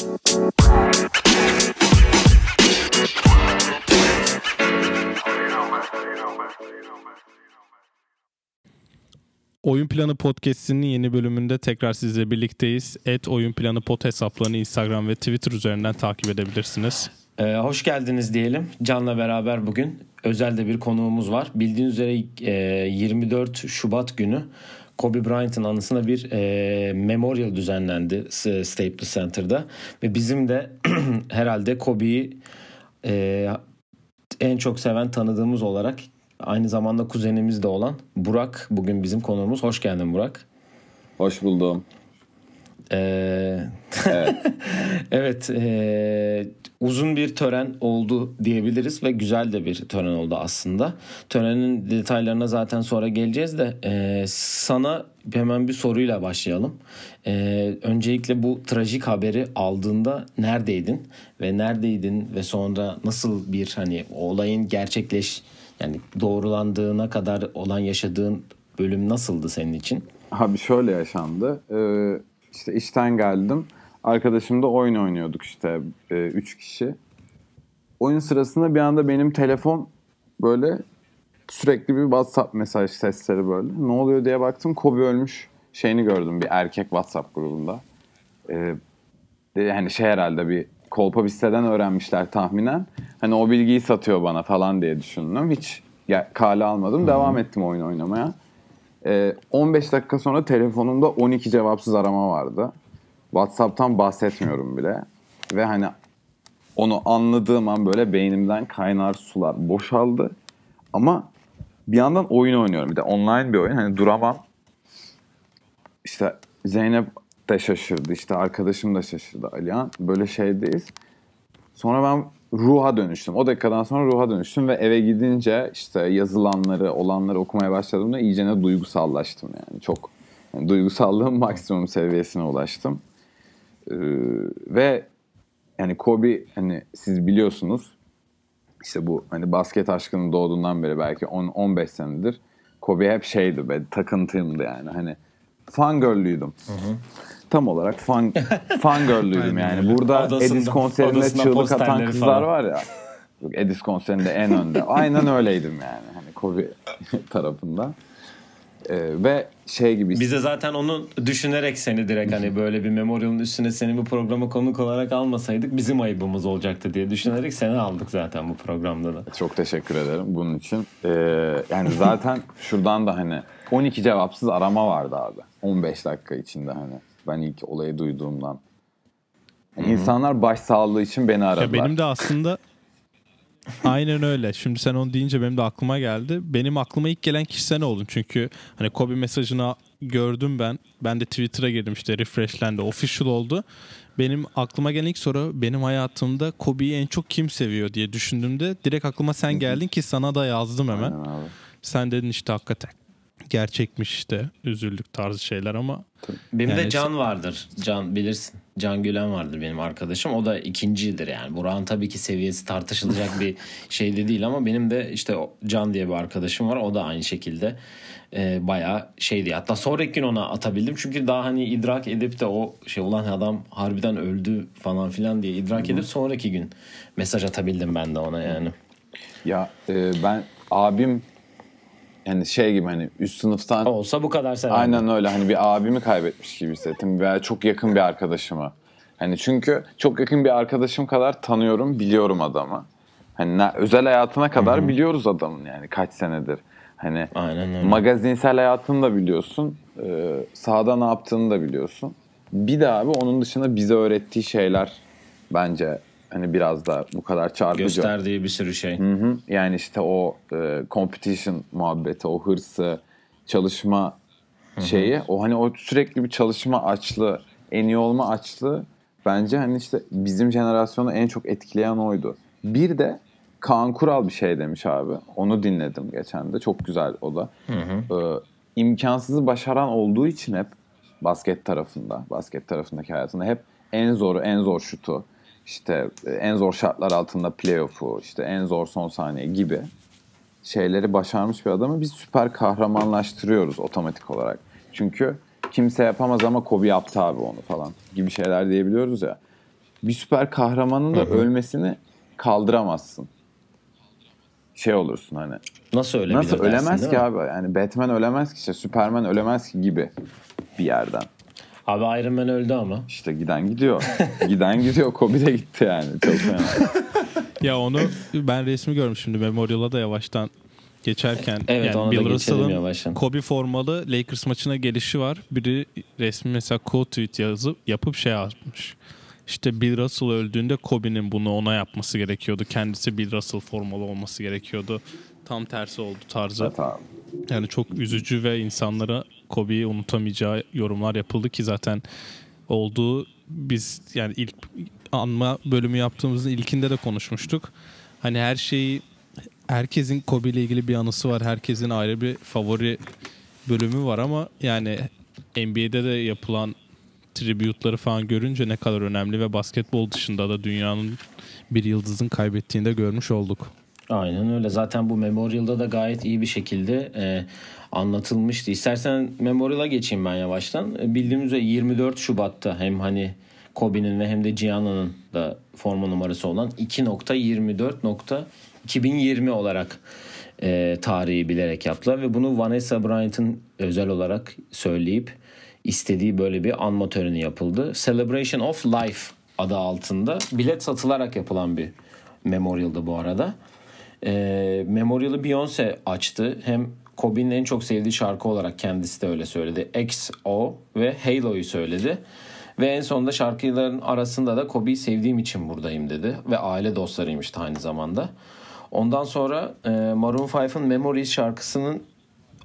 Oyun Planı Podcast'inin yeni bölümünde tekrar sizle birlikteyiz. Et Oyun Planı Pod hesaplarını Instagram ve Twitter üzerinden takip edebilirsiniz. Ee, hoş geldiniz diyelim. Can'la beraber bugün özel de bir konuğumuz var. Bildiğiniz üzere e, 24 Şubat günü Kobe Bryant'ın anısına bir e, memorial düzenlendi Staples Center'da. Ve bizim de herhalde Kobe'yi e, en çok seven tanıdığımız olarak aynı zamanda kuzenimiz de olan Burak bugün bizim konuğumuz. Hoş geldin Burak. Hoş buldum. Ee, evet, evet e, uzun bir tören oldu diyebiliriz ve güzel de bir tören oldu aslında. Törenin detaylarına zaten sonra geleceğiz de e, sana hemen bir soruyla başlayalım. E, öncelikle bu trajik haberi aldığında neredeydin ve neredeydin ve sonra nasıl bir hani olayın gerçekleş yani doğrulandığına kadar olan yaşadığın bölüm nasıldı senin için? Abi şöyle yaşandı. Ee, işte işten geldim. Arkadaşımla oyun oynuyorduk işte e, üç kişi. Oyun sırasında bir anda benim telefon böyle sürekli bir WhatsApp mesaj sesleri böyle. Ne oluyor diye baktım. Kobe ölmüş şeyini gördüm bir erkek WhatsApp grubunda. Ee, yani şey herhalde bir kolpa bir siteden öğrenmişler tahminen. Hani o bilgiyi satıyor bana falan diye düşündüm. Hiç kale almadım. Devam ettim oyun oynamaya. Ee, 15 dakika sonra telefonumda 12 cevapsız arama vardı. WhatsApp'tan bahsetmiyorum bile. Ve hani onu anladığım an böyle beynimden kaynar sular boşaldı. Ama bir yandan oyun oynuyorum. Bir de online bir oyun. Hani duramam. İşte Zeynep de şaşırdı. İşte arkadaşım da şaşırdı Alihan. Böyle şeydeyiz. Sonra ben ruha dönüştüm. O dakikadan sonra ruha dönüştüm ve eve gidince işte yazılanları, olanları okumaya başladığımda iyicene duygusallaştım yani. Çok yani duygusallığın maksimum seviyesine ulaştım. Ee, ve yani Kobe hani siz biliyorsunuz işte bu hani basket aşkının doğduğundan beri belki 10-15 senedir Kobe hep şeydi be takıntıyımdı yani hani fangirl'lüydüm. Hı hı tam olarak fan fan girl'lüydüm yani. Burada odasında, Edis konserinde çığlık atan kızlar falan. var ya. Edis konserinde en önde. Aynen öyleydim yani. Hani Kobe tarafında. Ee, ve şey gibi. Bize zaten onu düşünerek seni direkt hani böyle bir memorial'ın üstüne seni bu programa konuk olarak almasaydık bizim ayıbımız olacaktı diye düşünerek seni aldık zaten bu programda da. Çok teşekkür ederim bunun için. Ee, yani zaten şuradan da hani 12 cevapsız arama vardı abi. 15 dakika içinde hani. Ben ilk olayı duyduğumdan. Yani insanlar baş sağlığı için beni aradılar. Ya benim de aslında Aynen öyle. Şimdi sen onu deyince benim de aklıma geldi. Benim aklıma ilk gelen kişi sen oldun. Çünkü hani Kobe mesajını gördüm ben. Ben de Twitter'a girdim işte refreshlendi. Official oldu. Benim aklıma gelen ilk soru benim hayatımda Kobe'yi en çok kim seviyor diye düşündüğümde direkt aklıma sen geldin ki sana da yazdım hemen. Sen dedin işte hakikaten gerçekmiş işte üzüldük tarzı şeyler ama benim yani de Can vardır. Can bilirsin. Can Gülen vardır benim arkadaşım. O da ikincidir yani. Burak'ın tabii ki seviyesi tartışılacak bir şey de değil ama benim de işte Can diye bir arkadaşım var. O da aynı şekilde e, bayağı şeydi. Hatta sonraki gün ona atabildim. Çünkü daha hani idrak edip de o şey olan adam harbiden öldü falan filan diye idrak edip sonraki gün mesaj atabildim ben de ona yani. Ya e, ben abim yani şey gibi hani üst sınıftan olsa bu kadar sever. Aynen öyle hani bir abimi kaybetmiş gibi hissettim veya çok yakın bir arkadaşımı. Hani çünkü çok yakın bir arkadaşım kadar tanıyorum, biliyorum adamı. Hani ne, özel hayatına kadar Hı-hı. biliyoruz adamın yani kaç senedir. Hani Aynen öyle. magazinsel hayatını da biliyorsun. E, sahada ne yaptığını da biliyorsun. Bir de abi onun dışında bize öğrettiği şeyler bence hani biraz da bu kadar çarpıcı. Gösterdiği bir sürü şey. Hı hı. Yani işte o e, competition muhabbeti, o hırsı, çalışma hı hı. şeyi. O hani o sürekli bir çalışma açlığı, en iyi olma açlığı bence hani işte bizim jenerasyonu en çok etkileyen oydu. Bir de Kaan Kural bir şey demiş abi. Onu dinledim geçen de. Çok güzel o da. Hı hı. Ee, imkansızı başaran olduğu için hep basket tarafında, basket tarafındaki hayatında hep en zoru, en zor şutu, işte e, en zor şartlar altında playoff'u, işte en zor son saniye gibi şeyleri başarmış bir adamı biz süper kahramanlaştırıyoruz otomatik olarak. Çünkü kimse yapamaz ama Kobe yaptı abi onu falan gibi şeyler diyebiliyoruz ya. bir süper kahramanın da ölmesini kaldıramazsın. Şey olursun hani. Nasıl ölebilir Nasıl dersin, ölemez değil ki abi? Yani Batman ölemez ki işte Superman ölemez ki gibi bir yerden. Abi Iron Man öldü ama. İşte giden gidiyor. giden gidiyor. Kobe de gitti yani. Çok fena. Ya onu ben resmi görmüşüm şimdi Memorial'a da yavaştan geçerken. Evet, yani Bill Russell'ın yavaştan. Kobe formalı Lakers maçına gelişi var. Biri resmi mesela quote tweet yazıp yapıp şey yazmış. İşte Bill Russell öldüğünde Kobe'nin bunu ona yapması gerekiyordu. Kendisi Bill Russell formalı olması gerekiyordu. Tam tersi oldu tarzı. Evet abi. Yani çok üzücü ve insanlara Kobe'yi unutamayacağı yorumlar yapıldı ki zaten olduğu biz yani ilk anma bölümü yaptığımızın ilkinde de konuşmuştuk. Hani her şeyi herkesin Kobe ile ilgili bir anısı var. Herkesin ayrı bir favori bölümü var ama yani NBA'de de yapılan tribute'ları falan görünce ne kadar önemli ve basketbol dışında da dünyanın bir yıldızın kaybettiğini de görmüş olduk. Aynen öyle. Zaten bu Memorial'da da gayet iyi bir şekilde e, anlatılmıştı. İstersen Memorial'a geçeyim ben yavaştan. E, bildiğimiz üzere 24 Şubat'ta hem hani Kobe'nin ve hem de Gianno'nun da forma numarası olan 2.24.2020 olarak e, tarihi bilerek yaptılar ve bunu Vanessa Bryant'ın özel olarak söyleyip istediği böyle bir anma töreni yapıldı. Celebration of Life adı altında bilet satılarak yapılan bir memorial'dı bu arada. E, Memorial'ı Beyoncé açtı. Hem Kobe'nin en çok sevdiği şarkı olarak kendisi de öyle söyledi. XO ve Halo'yu söyledi. Ve en sonunda şarkıların arasında da Kobe'yi sevdiğim için buradayım dedi. Ve aile dostlarıymış da aynı zamanda. Ondan sonra e, Maroon 5'ın Memories şarkısının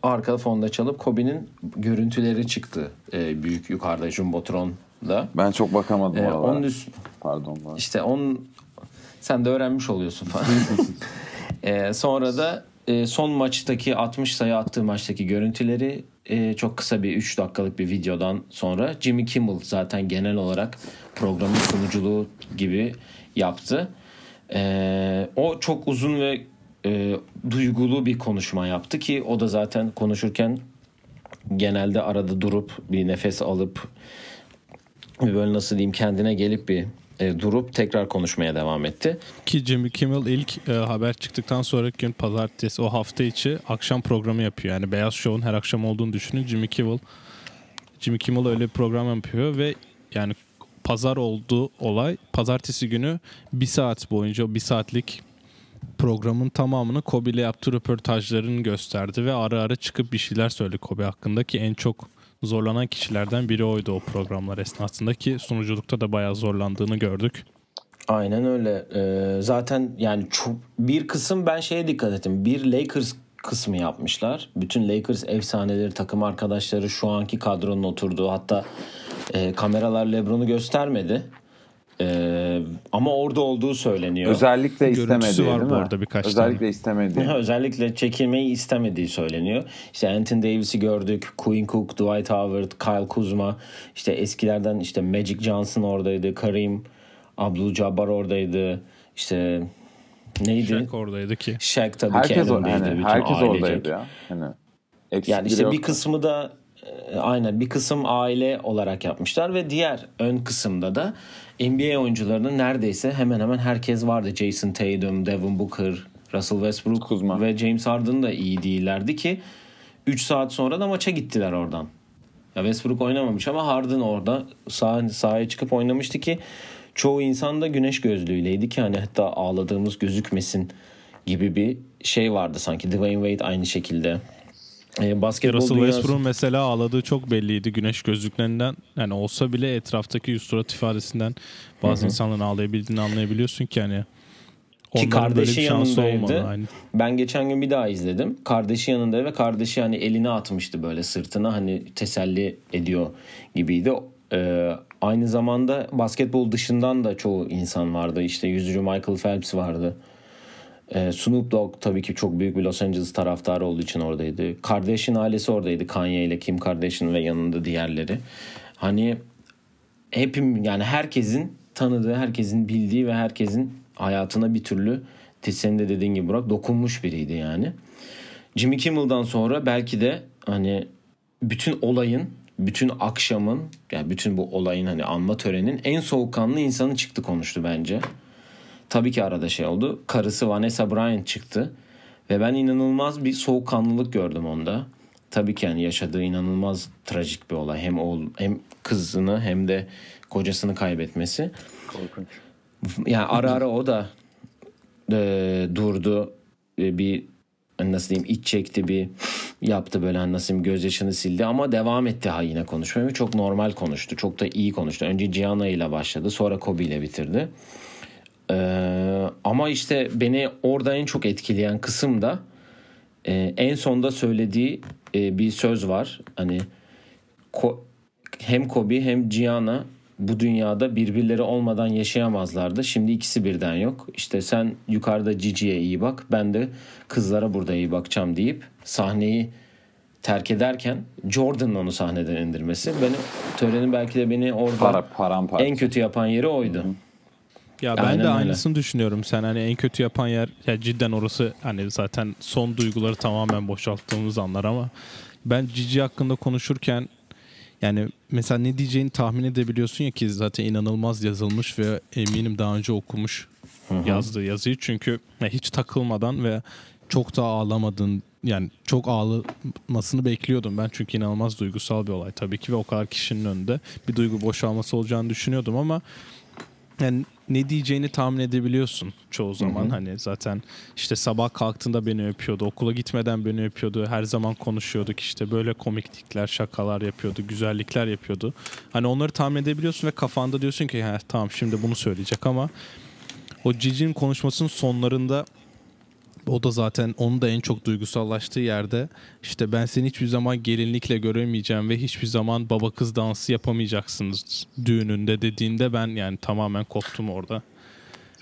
arka fonda çalıp Kobe'nin görüntüleri çıktı. E, büyük yukarıda Jumbotron'da. Ben çok bakamadım E, onun üst, Pardon. arada. işte on sen de öğrenmiş oluyorsun falan. Ee, sonra da e, son maçtaki 60 sayı attığı maçtaki görüntüleri e, çok kısa bir 3 dakikalık bir videodan sonra Jimmy Kimmel zaten genel olarak programın sunuculuğu gibi yaptı. Ee, o çok uzun ve e, duygulu bir konuşma yaptı ki o da zaten konuşurken genelde arada durup bir nefes alıp böyle nasıl diyeyim kendine gelip bir e, durup tekrar konuşmaya devam etti. Ki Jimmy Kimmel ilk e, haber çıktıktan sonraki gün pazartesi o hafta içi akşam programı yapıyor. Yani Beyaz Show'un her akşam olduğunu düşünün. Jimmy Kimmel Jimmy Kimmel öyle bir program yapıyor ve yani pazar oldu olay. Pazartesi günü bir saat boyunca o bir saatlik programın tamamını Kobe ile yaptığı röportajlarını gösterdi ve ara ara çıkıp bir şeyler söyledi Kobe hakkında ki en çok zorlanan kişilerden biri oydu o programlar esnasında ki sunuculukta da bayağı zorlandığını gördük. Aynen öyle. Ee, zaten yani çok, bir kısım ben şeye dikkat ettim. Bir Lakers kısmı yapmışlar. Bütün Lakers efsaneleri, takım arkadaşları şu anki kadronun oturduğu hatta e, kameralar LeBron'u göstermedi. Ee, ama orada olduğu söyleniyor. Özellikle Görüntüsü istemediği var değil bu mi? arada birkaç Özellikle tane. istemediği. Özellikle çekilmeyi istemediği söyleniyor. İşte Anthony Davis'i gördük. Quinn Cook, Dwight Howard, Kyle Kuzma. İşte eskilerden işte Magic Johnson oradaydı. Kareem Abdul-Jabbar oradaydı. İşte neydi? Shaq oradaydı ki. Shaq tabii ki herkes, o- elindeydi. bütün herkes ailecek. oradaydı ya. Eksik Yani biri işte bir kısmı da e, aynen bir kısım aile olarak yapmışlar ve diğer ön kısımda da NBA oyuncularının neredeyse hemen hemen herkes vardı. Jason Tatum, Devin Booker, Russell Westbrook Kuzma. ve James Harden da iyi değillerdi ki 3 saat sonra da maça gittiler oradan. Ya Westbrook oynamamış ama Harden orada sah sahaya çıkıp oynamıştı ki çoğu insan da güneş gözlüğüyleydi ki hani hatta ağladığımız gözükmesin gibi bir şey vardı sanki. Dwayne Wade aynı şekilde. E, basketbol Russell dünyası- Westbrook'un mesela ağladığı çok belliydi güneş gözlüklerinden. Yani olsa bile etraftaki yüz surat ifadesinden bazı insanların ağlayabildiğini anlayabiliyorsun ki hani onların kardeşi yanındaydı. olmadı. Ben geçen gün bir daha izledim. Kardeşi yanında ve kardeşi hani elini atmıştı böyle sırtına hani teselli ediyor gibiydi. Ee, aynı zamanda basketbol dışından da çoğu insan vardı. İşte yüzücü Michael Phelps vardı. Ee, Snoop Dogg tabii ki çok büyük bir Los Angeles taraftarı olduğu için oradaydı. Kardashian ailesi oradaydı. Kanye ile Kim Kardashian ve yanında diğerleri. Hani hepim yani herkesin tanıdığı, herkesin bildiği ve herkesin hayatına bir türlü senin de dediğin gibi Burak dokunmuş biriydi yani. Jimmy Kimmel'dan sonra belki de hani bütün olayın bütün akşamın yani bütün bu olayın hani anma törenin en soğukkanlı insanı çıktı konuştu bence. Tabii ki arada şey oldu. Karısı Vanessa Bryant çıktı. Ve ben inanılmaz bir soğukkanlılık gördüm onda. Tabii ki yani yaşadığı inanılmaz trajik bir olay. Hem oğul, hem kızını hem de kocasını kaybetmesi. Korkunç. Yani ara ara o da e, durdu. E, bir hani nasıl diyeyim iç çekti bir yaptı böyle hani nasıl diyeyim gözyaşını sildi ama devam etti ha yine konuşmaya çok normal konuştu. Çok da iyi konuştu. Önce Gianna ile başladı sonra Kobe ile bitirdi. Ee, ama işte beni orada en çok etkileyen kısım da e, en sonda söylediği e, bir söz var. Hani Ko- hem Kobe hem Gianna bu dünyada birbirleri olmadan yaşayamazlardı. Şimdi ikisi birden yok. İşte sen yukarıda Gigi'ye iyi bak. Ben de kızlara burada iyi bakacağım deyip sahneyi terk ederken Jordan'ın onu sahneden indirmesi. Benim törenin belki de beni orada Para, paramparça. en kötü yapan yeri oydu. Ya ben Aynen de öyle. aynısını düşünüyorum. Sen hani en kötü yapan yer ya cidden orası hani zaten son duyguları tamamen boşalttığımız anlar ama ben Cici hakkında konuşurken yani mesela ne diyeceğini tahmin edebiliyorsun ya ki zaten inanılmaz yazılmış ve eminim daha önce okumuş yazdığı yazıyı çünkü hiç takılmadan ve çok da ağlamadın yani çok ağlamasını bekliyordum ben çünkü inanılmaz duygusal bir olay tabii ki ve o kadar kişinin önünde bir duygu boşalması olacağını düşünüyordum ama yani ne diyeceğini tahmin edebiliyorsun çoğu zaman. Hani zaten işte sabah kalktığında beni öpüyordu. Okula gitmeden beni öpüyordu. Her zaman konuşuyorduk işte böyle komiklikler, şakalar yapıyordu, güzellikler yapıyordu. Hani onları tahmin edebiliyorsun ve kafanda diyorsun ki tamam şimdi bunu söyleyecek ama o Cici'nin konuşmasının sonlarında o da zaten onun da en çok duygusallaştığı yerde işte ben seni hiçbir zaman gelinlikle göremeyeceğim ve hiçbir zaman baba kız dansı yapamayacaksınız düğününde dediğinde ben yani tamamen koptum orada.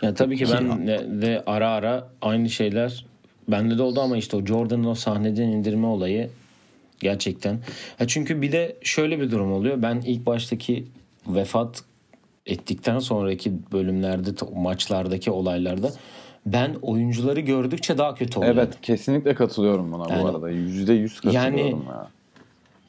Ya tabii ki ben de, de ara ara aynı şeyler bende de oldu ama işte o Jordan'ın o sahneden indirme olayı gerçekten. Ha çünkü bir de şöyle bir durum oluyor. Ben ilk baştaki vefat ettikten sonraki bölümlerde maçlardaki olaylarda ben oyuncuları gördükçe daha kötü oluyor. Evet kesinlikle katılıyorum buna Yani- bu arada. Yüzde yüz katılıyorum Yani- ya.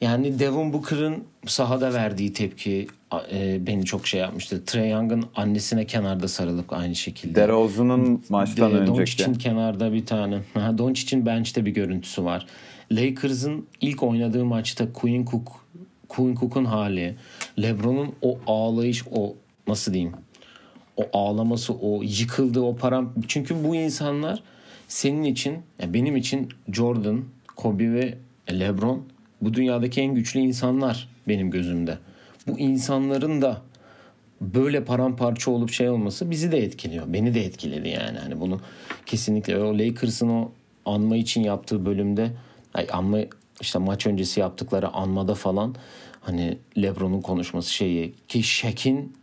Yani Devin Booker'ın sahada verdiği tepki e, beni çok şey yapmıştı. Trey Young'ın annesine kenarda sarılıp aynı şekilde. DeRozan'ın maçtan De- önceki. Doncic'in kenarda bir tane. Doncic'in bench'te bir görüntüsü var. Lakers'ın ilk oynadığı maçta Quinn Cook Quinn Cook'un hali, LeBron'un o ağlayış, o nasıl diyeyim? O ağlaması, o yıkıldığı, o param. Çünkü bu insanlar senin için, ya benim için Jordan, Kobe ve LeBron bu dünyadaki en güçlü insanlar benim gözümde. Bu insanların da böyle paramparça olup şey olması bizi de etkiliyor. Beni de etkiledi yani. Hani bunu kesinlikle o Lakers'ın o anma için yaptığı bölümde ay anma işte maç öncesi yaptıkları anmada falan hani LeBron'un konuşması şeyi ki Shaq'in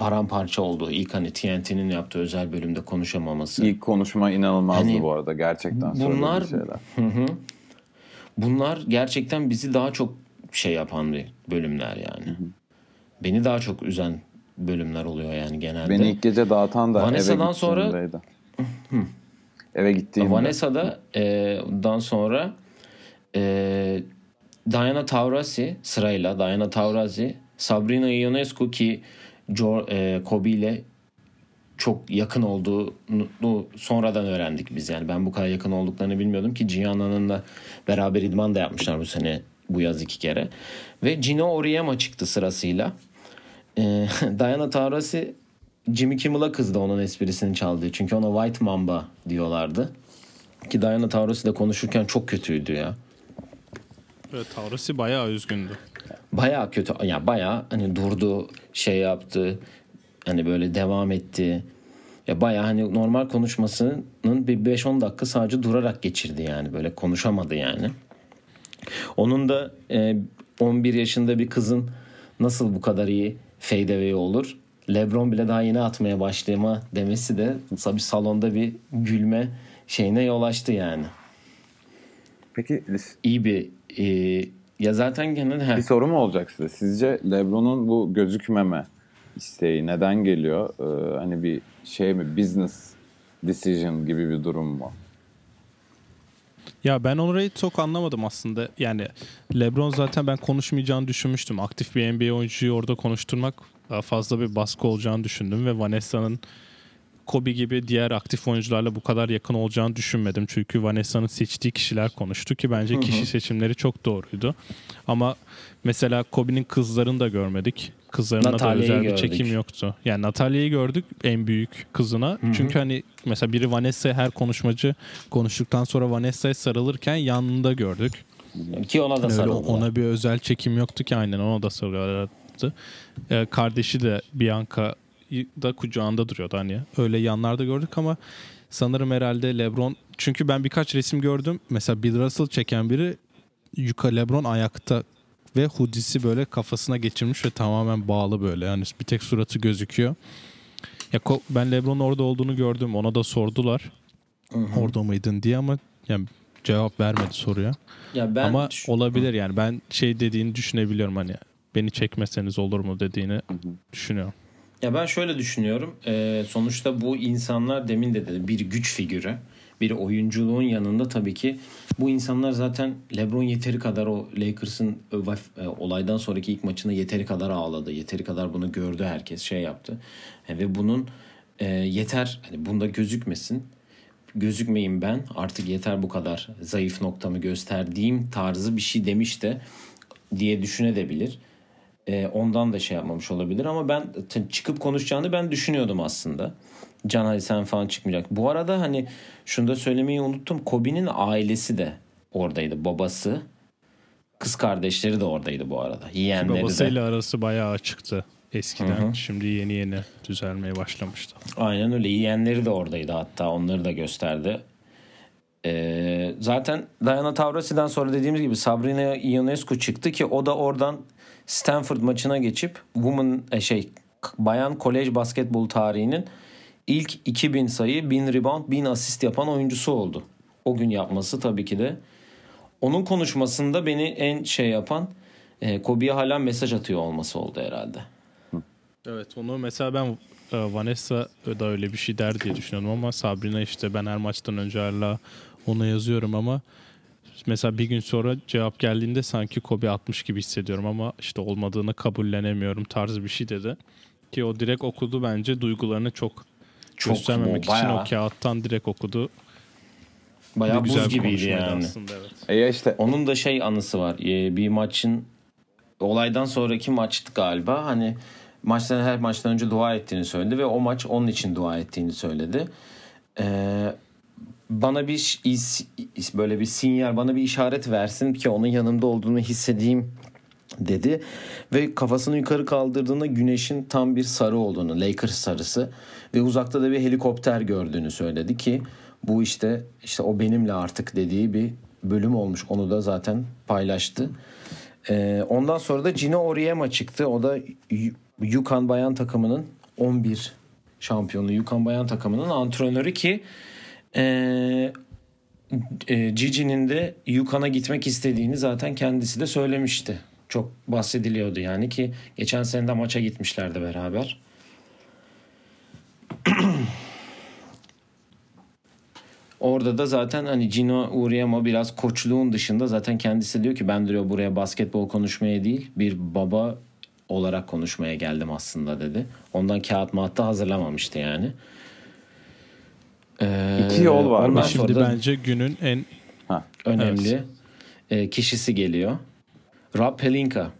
paramparça olduğu ilk hani TNT'nin yaptığı özel bölümde konuşamaması. İlk konuşma inanılmazdı Hani bu arada. Gerçekten bunlar- şeyler. Bunlar gerçekten bizi daha çok şey yapan bir bölümler yani. Beni daha çok üzen bölümler oluyor yani genelde. Beni ilk gece dağıtan da Vanessa'dan eve sonra- gittiğimdeydi. eve gittiğimde. Vanessa'da e, dan sonra e, Diana Taurasi sırayla Diana Taurasi, Sabrina Ionescu ki jo, e, Kobe ile çok yakın olduğunu sonradan öğrendik biz yani. Ben bu kadar yakın olduklarını bilmiyordum ki Gianna'nın da beraber idman da yapmışlar bu sene bu yaz iki kere. Ve Gino Auriemma çıktı sırasıyla. E, Diana Taurasi Jimmy Kimmel'a kızdı onun esprisini çaldığı çünkü ona White Mamba diyorlardı. Ki Diana Taurasi de konuşurken çok kötüydü ya. Evet Taurasi bayağı üzgündü. Baya kötü ya baya hani durdu şey yaptı hani böyle devam etti ya baya hani normal konuşmasının bir 5-10 dakika sadece durarak geçirdi yani böyle konuşamadı yani. Onun da e, 11 yaşında bir kızın nasıl bu kadar iyi fade away olur? Lebron bile daha yeni atmaya başlayama demesi de tabii salonda bir gülme şeyine yol açtı yani. Peki İyi bir e, ya zaten genel bir soru mu olacak size? Sizce LeBron'un bu gözükmeme isteği neden geliyor? Ee, hani bir şey mi? Business decision gibi bir durum mu? Ya ben orayı çok anlamadım aslında. Yani LeBron zaten ben konuşmayacağını düşünmüştüm. Aktif bir NBA oyuncuyu orada konuşturmak daha fazla bir baskı olacağını düşündüm ve Vanessa'nın Kobe gibi diğer aktif oyuncularla bu kadar yakın olacağını düşünmedim. Çünkü Vanessa'nın seçtiği kişiler konuştu ki bence kişi seçimleri çok doğruydu. Ama mesela Kobe'nin kızlarını da görmedik. Kızlarına da özel gördük. bir çekim yoktu. Yani Natalya'yı gördük en büyük kızına. Çünkü hani mesela biri Vanessa her konuşmacı konuştuktan sonra Vanessa'ya sarılırken yanında gördük. Ki ona da öyle sarıldılar. ona bir özel çekim yoktu ki aynen ona da sarılıyorlardı. Ee, kardeşi de Bianca da kucağında duruyordu hani. Öyle yanlarda gördük ama sanırım herhalde LeBron çünkü ben birkaç resim gördüm. Mesela Bill Russell çeken biri Yuka LeBron ayakta ve hoodie'si böyle kafasına geçirmiş ve tamamen bağlı böyle. Yani bir tek suratı gözüküyor. Ya ben LeBron'un orada olduğunu gördüm. Ona da sordular. Orada mıydın diye ama yani cevap vermedi soruya. Ya ben Ama şu- olabilir yani ben şey dediğini düşünebiliyorum hani beni çekmeseniz olur mu dediğini düşünüyorum. Ya ben şöyle düşünüyorum. Ee, sonuçta bu insanlar demin de dedim bir güç figürü. Bir oyunculuğun yanında tabii ki bu insanlar zaten LeBron yeteri kadar o Lakers'ın ö- e, olaydan sonraki ilk maçında yeteri kadar ağladı. Yeteri kadar bunu gördü herkes şey yaptı. E, ve bunun e, yeter hani bunda gözükmesin. Gözükmeyin ben artık yeter bu kadar zayıf noktamı gösterdiğim tarzı bir şey demiş de diye düşünebilir. E, ondan da şey yapmamış olabilir ama ben çıkıp konuşacağını ben düşünüyordum aslında. Can hadi sen falan çıkmayacak. Bu arada hani şunu da söylemeyi unuttum. Kobe'nin ailesi de oradaydı. Babası, kız kardeşleri de oradaydı bu arada. Yeğenleri de. Babasıyla arası bayağı açıktı eskiden. Şimdi yeni yeni düzelmeye başlamıştı. Aynen öyle. Yeğenleri de oradaydı hatta. Onları da gösterdi. Ee, zaten Diana Taurasi'den sonra dediğimiz gibi Sabrina Ionescu çıktı ki o da oradan Stanford maçına geçip woman e, şey bayan kolej basketbol tarihinin ilk 2000 sayı, 1000 rebound, 1000 asist yapan oyuncusu oldu. O gün yapması tabii ki de. Onun konuşmasında beni en şey yapan e, Kobe'ye hala mesaj atıyor olması oldu herhalde. Evet onu mesela ben e, Vanessa da öyle bir şey der diye düşünüyordum ama Sabrina işte ben her maçtan önce hala ona yazıyorum ama mesela bir gün sonra cevap geldiğinde sanki Kobe atmış gibi hissediyorum ama işte olmadığını kabullenemiyorum tarzı bir şey dedi. Ki o direkt okudu bence duygularını çok, Çok göstermemek bu, için o kağıttan direkt okudu. Bayağı güzel buz gibiydi yani. aslında evet. E ya işte Onun da şey anısı var. Ee, Bir maçın olaydan sonraki maçtı galiba. Hani maçtan her maçtan önce dua ettiğini söyledi ve o maç onun için dua ettiğini söyledi. Ee, bana bir is- is- böyle bir sinyal, bana bir işaret versin ki onun yanımda olduğunu hissedeyim dedi ve kafasını yukarı kaldırdığında güneşin tam bir sarı olduğunu, Lakers sarısı ve uzakta da bir helikopter gördüğünü söyledi ki bu işte işte o benimle artık dediği bir bölüm olmuş. Onu da zaten paylaştı. Ee, ondan sonra da Gino Auriemma çıktı. O da Yukan Bayan takımının 11 şampiyonu Yukan Bayan takımının antrenörü ki ee, e, Gigi'nin de Yukan'a gitmek istediğini zaten kendisi de söylemişti. Çok bahsediliyordu yani ki geçen sene de maça gitmişlerdi beraber. Orada da zaten hani Gino Uriemo biraz koçluğun dışında zaten kendisi diyor ki ben diyor buraya basketbol konuşmaya değil bir baba olarak konuşmaya geldim aslında dedi. Ondan kağıt mahatta hazırlamamıştı yani. Ee, İki yol var. ondan Ama sonra şimdi da- bence günün en önemli e, kişisi geliyor. Rob Pelinka.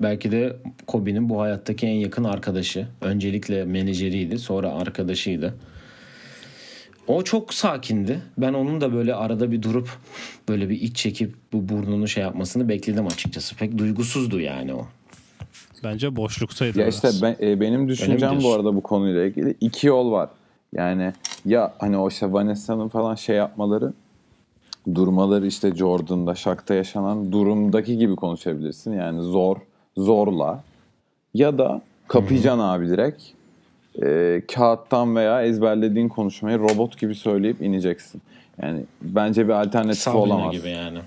Belki de Kobe'nin bu hayattaki en yakın arkadaşı. Öncelikle menajeriydi, sonra arkadaşıydı. O çok sakindi. Ben onun da böyle arada bir durup böyle bir iç çekip bu burnunu şey yapmasını bekledim açıkçası. Pek duygusuzdu yani o. bence boşluktaydı. Ya işte biraz. ben, e, benim düşüncem bu arada bu konuyla ilgili iki yol var. Yani ya hani o işte Vanessa'nın falan şey yapmaları durmaları işte Jordan'da, Shaq'ta yaşanan durumdaki gibi konuşabilirsin. Yani zor, zorla ya da kapayacaksın abi direkt e, kağıttan veya ezberlediğin konuşmayı robot gibi söyleyip ineceksin. Yani bence bir alternatif Sabrina olamaz gibi yani.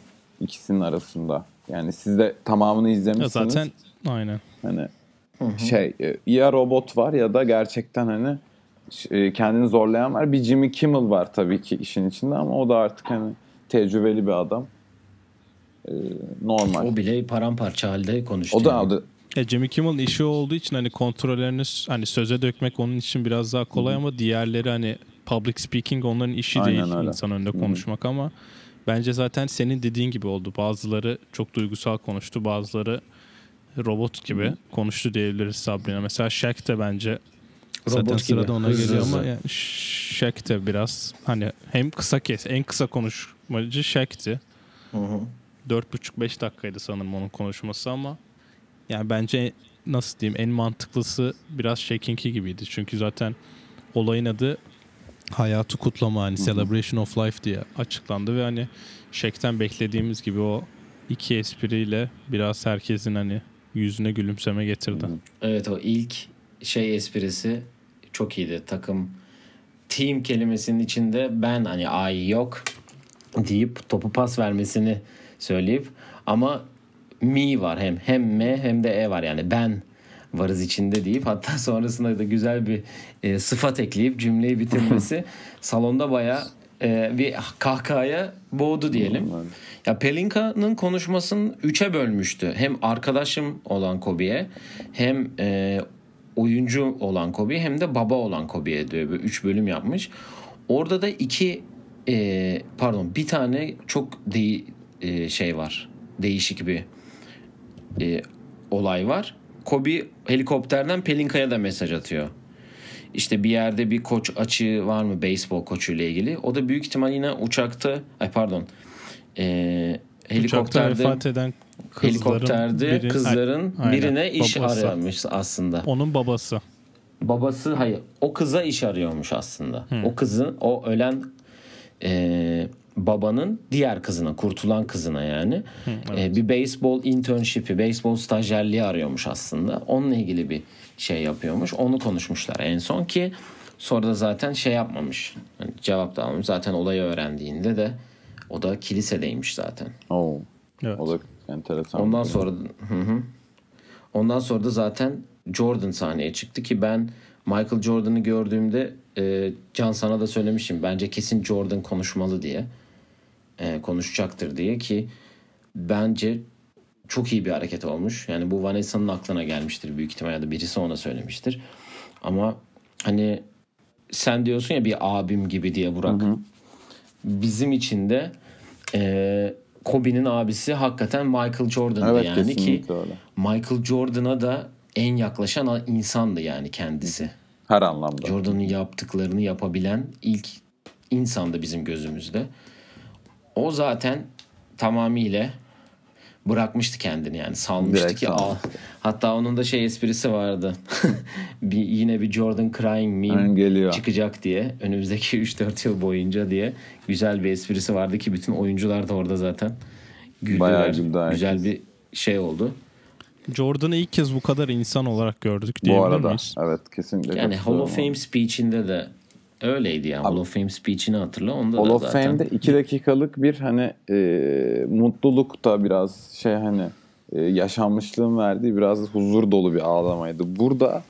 ikisinin arasında. Yani siz de tamamını Ya izlemişsiniz. zaten aynen. Hani şey e, ya robot var ya da gerçekten hani e, kendini zorlayan var. Bir Jimmy Kimmel var tabii ki işin içinde ama o da artık hani tecrübeli bir adam. E, normal. O bile paramparça halde konuştu. O da, yani. o da Ya Jimmy Kimmel'ın işi olduğu için hani kontrollerini hani söze dökmek onun için biraz daha kolay ama diğerleri hani public speaking onların işi Aynen değil öyle. insan önünde konuşmak ama bence zaten senin dediğin gibi oldu. Bazıları çok duygusal konuştu, bazıları robot gibi konuştu diyebiliriz Sabrina. Mesela Shaq de bence zaten Robot gibi, sırada ona hızlı geliyor ama hızlı. yani Shaq de biraz hani hem kısa kes, en kısa konuşmacı Shaq'ti. Hı hı. 4,5-5 dakikaydı sanırım onun konuşması ama yani bence nasıl diyeyim en mantıklısı biraz Shaq'inki gibiydi. Çünkü zaten olayın adı hayatı kutlama hani Celebration of Life diye açıklandı ve hani Shaq'ten beklediğimiz gibi o iki espriyle biraz herkesin hani yüzüne gülümseme getirdi. Evet o ilk şey esprisi çok iyiydi. Takım team kelimesinin içinde ben hani ay yok deyip topu pas vermesini söyleyip ama me var hem hem me hem de e var yani ben varız içinde deyip hatta sonrasında da güzel bir e, sıfat ekleyip cümleyi bitirmesi salonda baya bir kahkahaya boğdu diyelim. Ya Pelinka'nın konuşmasını üçe bölmüştü. Hem arkadaşım olan Kobe'ye hem e, oyuncu olan Kobe hem de baba olan Kobe'ye diyor. Böyle üç bölüm yapmış. Orada da iki e, pardon bir tane çok de, e, şey var. Değişik bir e, olay var. Kobe helikopterden Pelinka'ya da mesaj atıyor. İşte bir yerde bir koç açığı var mı beyzbol koçuyla ilgili. O da büyük ihtimal yine uçakta ay pardon e, helikopterde vefat eden kızların helikopterde biri- kızların Aynen, birine iş babası. aramış aslında. Onun babası. Babası hayır o kıza iş arıyormuş aslında. O kızın o ölen e, babanın diğer kızına kurtulan kızına yani e, bir beyzbol internship'i beyzbol stajyerliği arıyormuş aslında. Onunla ilgili bir şey yapıyormuş. Onu konuşmuşlar en son ki sonra da zaten şey yapmamış. Yani cevap da almamış. Zaten olayı öğrendiğinde de o da kilisedeymiş zaten. Oo. Evet. O da enteresan. Ondan sonra hı hı. Ondan sonra da zaten Jordan sahneye çıktı ki ben Michael Jordan'ı gördüğümde e, Can sana da söylemişim. Bence kesin Jordan konuşmalı diye. E, konuşacaktır diye ki bence çok iyi bir hareket olmuş. Yani bu Vanessa'nın aklına gelmiştir büyük ihtimalle ya da birisi ona söylemiştir. Ama hani sen diyorsun ya bir abim gibi diye Burak. Bizim için de e, Kobe'nin abisi hakikaten Michael Jordan'dı Evet yani ki öyle. Michael Jordan'a da en yaklaşan insandı yani kendisi. Her anlamda. Jordan'ın yaptıklarını yapabilen ilk insandı bizim gözümüzde. O zaten tamamıyla bırakmıştı kendini yani salmıştı Direkt ki al. Hatta onun da şey esprisi vardı. bir, yine bir Jordan crying meme geliyor. çıkacak diye önümüzdeki 3-4 yıl boyunca diye güzel bir esprisi vardı ki bütün oyuncular da orada zaten güldüler. Bayağı güldü güzel bir şey oldu. Jordan'ı ilk kez bu kadar insan olarak gördük Bu diyebilir arada. miyiz? Evet kesinlikle. Yani Hall of Fame speech'inde de öyleydi yani. Hall of Fame speech'ini hatırla. Onda Hall da of zaten Fame'de iki dakikalık bir hani e, mutluluk da biraz şey hani e, yaşanmışlığın verdiği biraz huzur dolu bir ağlamaydı. Burada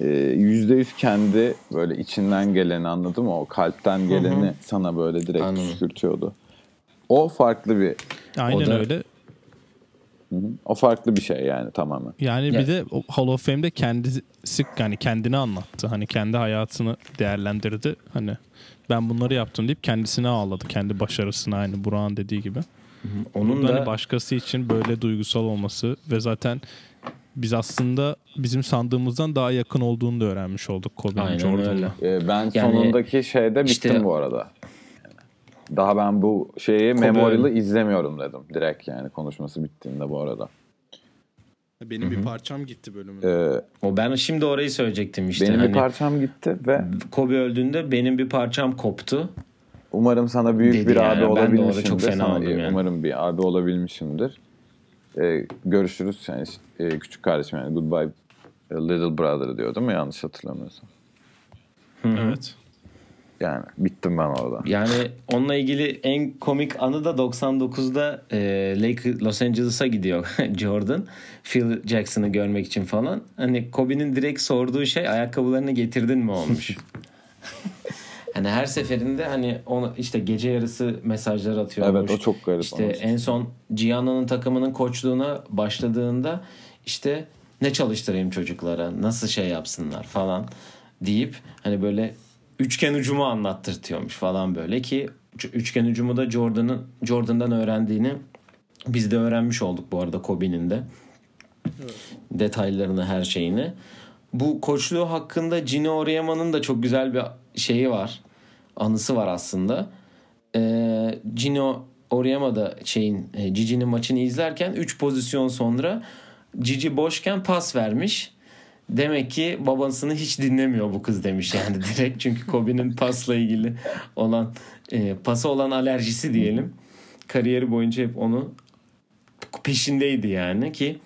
e, yüzde yüz kendi böyle içinden geleni anladın mı? O kalpten geleni sana böyle direkt Anladım. püskürtüyordu. O farklı bir Aynen O da- öyle. O farklı bir şey yani tamamen. Yani Ya- bir de Hall of Fame'de kendisi yani kendini anlattı. Hani kendi hayatını değerlendirdi. Hani ben bunları yaptım deyip kendisine ağladı. Kendi başarısına aynı Burak'ın dediği gibi. onun Burada da hani başkası için böyle duygusal olması ve zaten biz aslında bizim sandığımızdan daha yakın olduğunu da öğrenmiş olduk Kobe'nin Aynen Jordan'la. öyle. E, ben Yani sonundaki şeyde bittim işte- bu arada. Daha ben bu şeyi Memorial'ı izlemiyorum dedim. Direkt yani konuşması bittiğinde bu arada. Benim bir parçam gitti bölümün. Ee, o ben şimdi orayı söyleyecektim işte. benim hani bir parçam gitti ve Kobe öldüğünde benim bir parçam koptu. umarım sana büyük Dedi bir yani. abi Ben de orada olabilmişimdir. çok fena Sana, oldum yani. Umarım bir abi olabilmişimdir. Ee, görüşürüz. Yani, e, küçük kardeşim yani goodbye little brother diyor değil mi? Yanlış hatırlamıyorsam. Evet. Yani bittim ben orada. Yani onunla ilgili en komik anı da 99'da e, Lake Los Angeles'a gidiyor Jordan. Phil Jackson'ı görmek için falan. Hani Kobe'nin direkt sorduğu şey ayakkabılarını getirdin mi olmuş. hani her seferinde hani ona işte gece yarısı mesajlar atıyormuş. Evet o çok garip. İşte ama. en son Gianna'nın takımının koçluğuna başladığında işte ne çalıştırayım çocuklara, nasıl şey yapsınlar falan deyip hani böyle üçgen ucumu anlattırtıyormuş falan böyle ki üçgen ucumu da Jordan'ın Jordan'dan öğrendiğini biz de öğrenmiş olduk bu arada Kobe'nin de. Detaylarını, her şeyini. Bu koçluğu hakkında Gino Oriema'nın da çok güzel bir şeyi var. Anısı var aslında. Ee, Gino Oriema da şeyin e, Gigi'nin maçını izlerken 3 pozisyon sonra Gigi boşken pas vermiş. Demek ki babasını hiç dinlemiyor bu kız demiş yani direkt. Çünkü Kobe'nin pasla ilgili olan e, pasa olan alerjisi diyelim. Kariyeri boyunca hep onu peşindeydi yani ki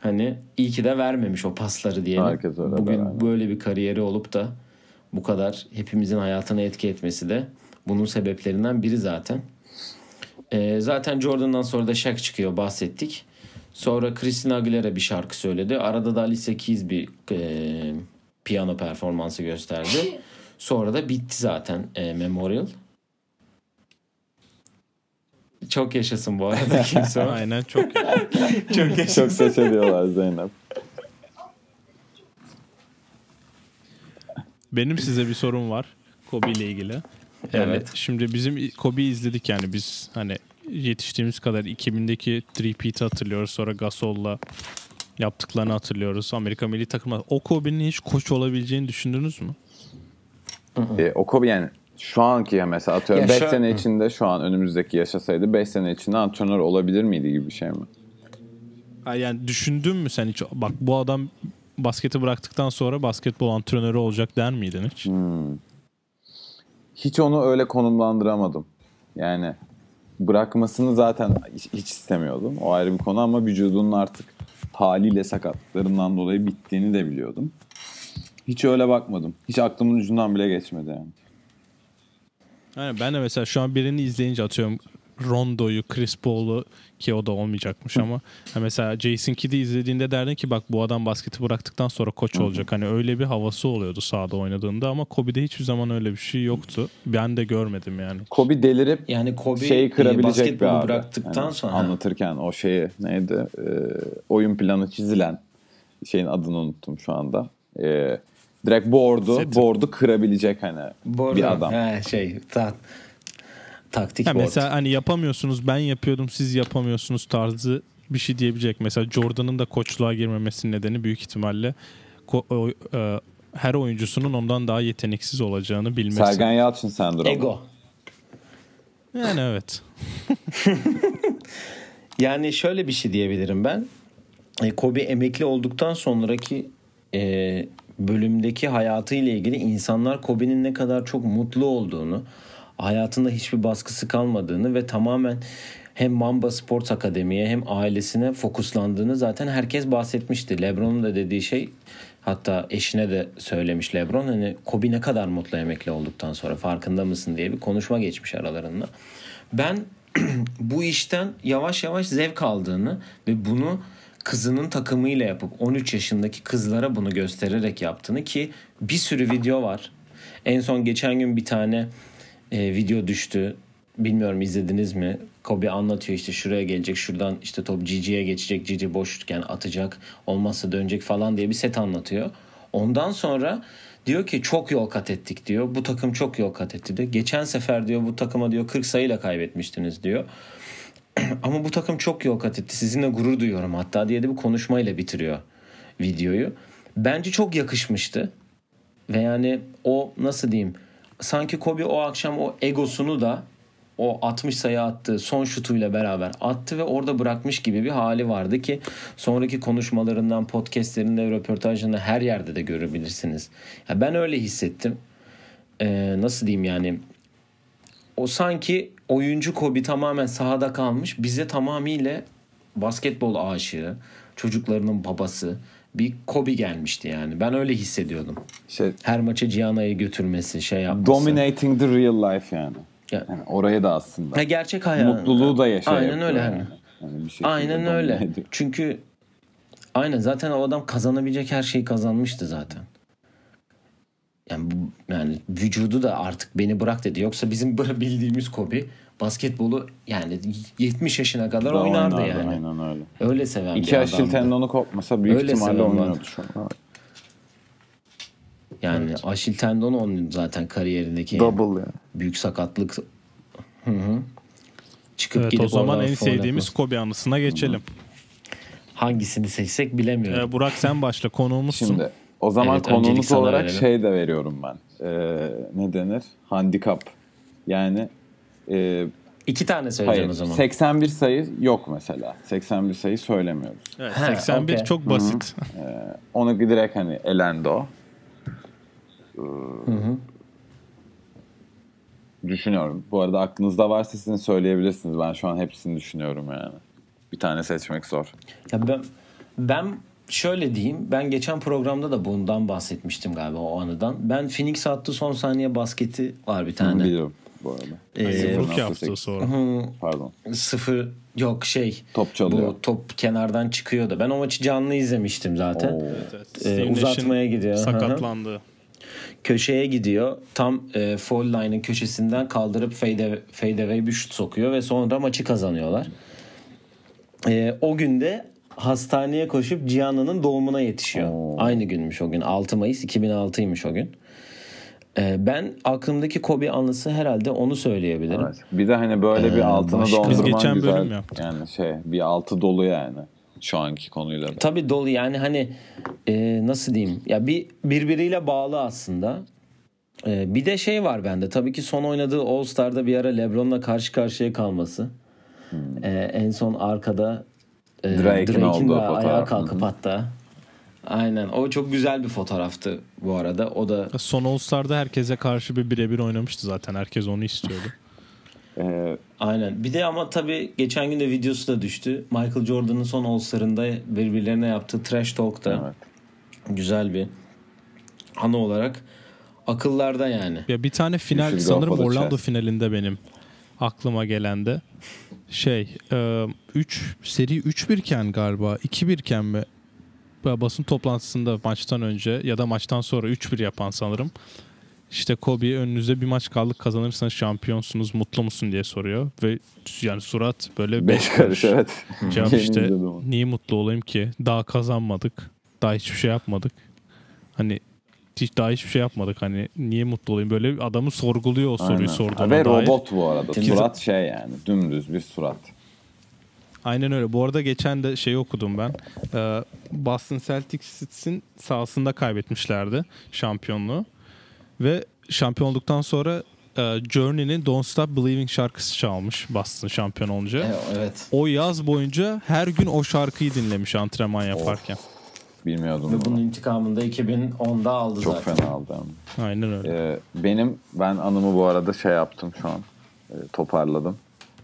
hani iyi ki de vermemiş o pasları diyelim. Herkes öyle Bugün aynen. böyle bir kariyeri olup da bu kadar hepimizin hayatına etki etmesi de bunun sebeplerinden biri zaten. Ee, zaten Jordan'dan sonra da Shaq çıkıyor bahsettik. Sonra Christina Aguilera bir şarkı söyledi. Arada da Alicia Keys bir e, piyano performansı gösterdi. Sonra da bitti zaten e, Memorial. Çok yaşasın bu arada kimse. Aynen çok Çok yaşasın. Çok ses ediyorlar Zeynep. Benim size bir sorum var Kobe ile ilgili. Yani Evet. Şimdi bizim Kobe'yi izledik yani biz hani yetiştiğimiz kadar 2000'deki Three-Peat'i hatırlıyoruz. Sonra Gasol'la yaptıklarını hatırlıyoruz. Amerika milli takımı. O Kobe'nin hiç koç olabileceğini düşündünüz mü? E, o Kobe yani şu anki mesela atıyorum Ya 5 şu- sene içinde şu an önümüzdeki yaşasaydı 5 sene içinde antrenör olabilir miydi gibi bir şey mi? Ha, Yani düşündün mü sen hiç? Bak bu adam basketi bıraktıktan sonra basketbol antrenörü olacak der miydin hiç? Hiç onu öyle konumlandıramadım. Yani bırakmasını zaten hiç, istemiyordum. O ayrı bir konu ama vücudunun artık haliyle sakatlıklarından dolayı bittiğini de biliyordum. Hiç öyle bakmadım. Hiç aklımın ucundan bile geçmedi yani. Yani ben de mesela şu an birini izleyince atıyorum Rondo'yu, Chris Paul'u ki o da olmayacakmış ama ha mesela Jason Kidd'i izlediğinde derdin ki bak bu adam basketi bıraktıktan sonra koç olacak. Hani öyle bir havası oluyordu sahada oynadığında ama Kobe'de hiçbir zaman öyle bir şey yoktu. Ben de görmedim yani. Kobe delirip Yani Kobe şeyi kırabilecek bir abi. bıraktıktan Yani sonra anlatırken o şeyi neydi e, oyun planı çizilen şeyin adını unuttum şu anda. E, direkt board'u board'u kırabilecek hani Board bir adam. He, şey ta, taktik Ha board. mesela hani yapamıyorsunuz ben yapıyordum siz yapamıyorsunuz tarzı bir şey diyebilecek. Mesela Jordan'ın da koçluğa girmemesinin nedeni büyük ihtimalle ko- o- e, her oyuncusunun ondan daha yeteneksiz olacağını bilmesi. Sergen Yalçın sendromu. Ego. Yani evet. Yani şöyle bir şey diyebilirim ben. E, Kobe emekli olduktan sonraki e, bölümdeki hayatıyla ilgili insanlar Kobe'nin ne kadar çok mutlu olduğunu, hayatında hiçbir baskısı kalmadığını ve tamamen hem Mamba Sports Akademi'ye hem ailesine fokuslandığını zaten herkes bahsetmişti. LeBron'un da dediği şey hatta eşine de söylemiş LeBron hani Kobe ne kadar mutlu emekli olduktan sonra farkında mısın diye bir konuşma geçmiş aralarında. Ben bu işten yavaş yavaş zevk aldığını ve bunu kızının takımıyla yapıp 13 yaşındaki kızlara bunu göstererek yaptığını ki bir sürü video var. En son geçen gün bir tane e, video düştü. Bilmiyorum izlediniz mi? Kobe anlatıyor işte şuraya gelecek şuradan işte top Gigi'ye geçecek Gigi boşken atacak olmazsa dönecek falan diye bir set anlatıyor. Ondan sonra diyor ki çok yol kat ettik diyor. Bu takım çok yol kat etti diyor. Geçen sefer diyor bu takıma diyor 40 sayıyla kaybetmiştiniz diyor. Ama bu takım çok yol kat etti. Sizinle gurur duyuyorum hatta diye de bir konuşmayla bitiriyor videoyu. Bence çok yakışmıştı. Ve yani o nasıl diyeyim sanki Kobe o akşam o egosunu da o 60 sayı attığı son şutuyla beraber attı ve orada bırakmış gibi bir hali vardı ki sonraki konuşmalarından, podcastlerinde, röportajlarında her yerde de görebilirsiniz. Ya ben öyle hissettim. Ee, nasıl diyeyim yani o sanki oyuncu Kobe tamamen sahada kalmış. Bize tamamıyla basketbol aşığı, çocuklarının babası bir Kobe gelmişti yani. Ben öyle hissediyordum. Şey, Her maça Gianna'yı götürmesi, şey yapması. dominating the real life yani. Ya- Yani oraya da aslında. Ha, gerçek hayat. Mutluluğu da yaşa Aynen öyle. yani. Yani. Yani bir şekilde Aynen öyle. ediyor. Çünkü aynen zaten o adam kazanabilecek her şeyi kazanmıştı zaten. yani bu yani vücudu da artık beni bırak dedi. Yoksa bizim bildiğimiz Kobe basketbolu yani 70 yaşına kadar Daha oynardı, oynardı, yani. Aynen öyle. Öyle seven İki bir aşil tendonu kopmasa büyük Öyle ihtimalle oynuyordu şu an. Yani aşil tendonu onun zaten kariyerindeki Double yani. büyük sakatlık. Hı hı. Çıkıp Evet o zaman en sevdiğimiz atması. Kobe anısına geçelim. hangisini seçsek bilemiyorum. Ee, Burak sen başla konuğumuzsun. Şimdi o zaman Evet, sana olarak verelim. şey de veriyorum ben. Ee, ne denir? Handikap. Yani e, İki tane söyleyeceğim hayır o zaman. 81 sayı yok mesela. 81 sayı söylemiyoruz. Evet, Ha, 81 okey. çok basit. Onu direkt hani elendi o. Ee, Düşünüyorum. Bu arada aklınızda varsa sizin söyleyebilirsiniz. Ben şu an hepsini düşünüyorum yani. Bir tane seçmek zor. Ya ben ben şöyle diyeyim. Ben geçen programda da bundan bahsetmiştim galiba o anıdan. Ben Phoenix attı son saniye basketi var bir tane. Biliyorum bu arada. Ee, 0.8. yaptı sonra. Pardon. Sıfır yok şey. Top çalıyor. Bu top kenardan çıkıyordu. Ben o maçı canlı izlemiştim zaten. Oo. Evet, Ee, uzatmaya gidiyor. Sakatlandı. köşeye gidiyor. Tam e, foul line'ın köşesinden kaldırıp fade, fade away bir şut sokuyor ve sonra maçı kazanıyorlar. E, o günde hastaneye koşup Gianni'nin doğumuna yetişiyor. Oo. Aynı günmüş o gün. 6 Mayıs 2006'ymış o gün. E, ben aklımdaki Kobe anısı herhalde onu söyleyebilirim. Evet. Bir de hani böyle bir Ee, altını başka- dondurman Biz geçen güzel. bölüm yaptık. Yani şey bir altı dolu yani. Şu anki konuyla da. Tabii dolu yani hani e, nasıl diyeyim ya bir birbiriyle bağlı aslında. E, bir de şey var bende tabii ki son oynadığı All Star'da bir ara LeBron'la karşı karşıya kalması. E, en son arkada e, Hmm. Drake'in Drake'in olduğu de fotoğraf. ayağa kalkıp hatta. Aynen o çok güzel bir fotoğraftı bu arada. O da Son All Star'da herkese karşı bir birebir oynamıştı zaten. Herkes onu istiyordu. Ee, aynen. Bir de ama tabii geçen gün de videosu da düştü. Michael Jordan'ın son All Star'ında birbirlerine yaptığı trash talk'ta. evet. güzel bir anı olarak akıllarda yani. Ya bir tane final go sanırım Orlando chest. finalinde benim aklıma gelen de şey 3 seri 3-1 iken galiba 2-1 iken mi basın toplantısında maçtan önce ya da maçtan sonra 3-1 yapan sanırım. İşte Kobe önünüzde bir maç kaldı kazanırsanız şampiyonsunuz mutlu musun diye soruyor ve yani surat böyle Beş karış evet. Cevap işte niye mutlu olayım ki? Daha kazanmadık. Daha hiçbir şey yapmadık. Hani hiç daha hiçbir şey yapmadık. Hani niye mutlu olayım? Böyle adamı sorguluyor o soruyu Aynen. sorduğuna Ve dair. robot bu arada. Ki- Surat şey yani dümdüz bir surat. Aynen öyle. Bu arada geçen de şey okudum ben. Ee, Boston Celtics'in sahasında kaybetmişlerdi şampiyonluğu. Ve şampiyon olduktan sonra e, Journey'nin Don't Stop Believing şarkısı çalmış Boston şampiyon olunca. Evet. O yaz boyunca her gün o şarkıyı dinlemiş antrenman yaparken. Bilmiyordum Ve bunu. bunun intikamını da 2010'da aldı Çok zaten. fena aldı. Aynen öyle. Ee, benim ben anımı bu arada şey yaptım şu an. Ee, toparladım.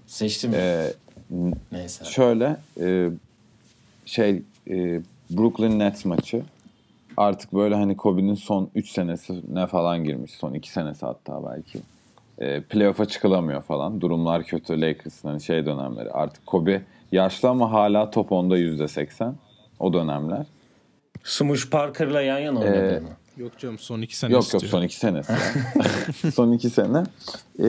Seçtim. Ee, Neyse. şöyle e, şey e, Brooklyn Nets maçı artık böyle hani Kobe'nin son 3 senesi ne falan girmiş. Son 2 senesi hatta belki. E, playoff'a çıkılamıyor falan. Durumlar kötü Lakers'ın hani şey dönemleri. Artık Kobe yaşlı ama hala top 10'da %80. O dönemler. Smush Parker'la yan yana oynadı Ee, mı? Yok canım son iki sene Yok istiyor. yok son iki senesi. ya. son iki sene. Ee,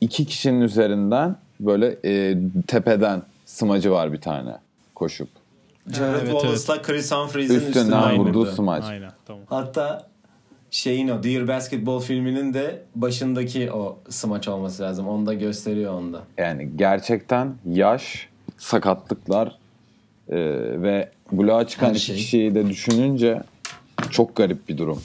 iki kişinin üzerinden böyle e, tepeden smacı var bir tane koşup. Jared evet, Wallace'la Chris Humphries'in Üstünden üstünden vurduğu vurdu. smaç. Aynen tamam. Hatta şeyin o Dear Basketball filminin de başındaki o smaç olması lazım. Onu da gösteriyor onda. Yani gerçekten yaş, sakatlıklar e, ve bloğa çıkan Her iki şey. kişiyi de düşününce çok garip bir durum.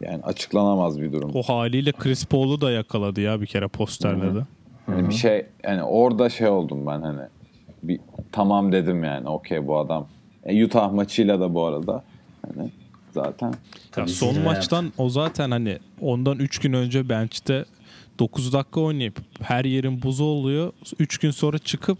Yani açıklanamaz bir durum. O haliyle Chris Paul'u da yakaladı ya bir kere posterledi. Hani bir şey yani orada şey oldum ben hani bir tamam dedim yani okey bu adam. E, Utah maçıyla da bu arada hani zaten Ya Tabii son maçtan o zaten hani ondan 3 gün önce bench'te 9 dakika oynayıp her yerin buzu oluyor. 3 gün sonra çıkıp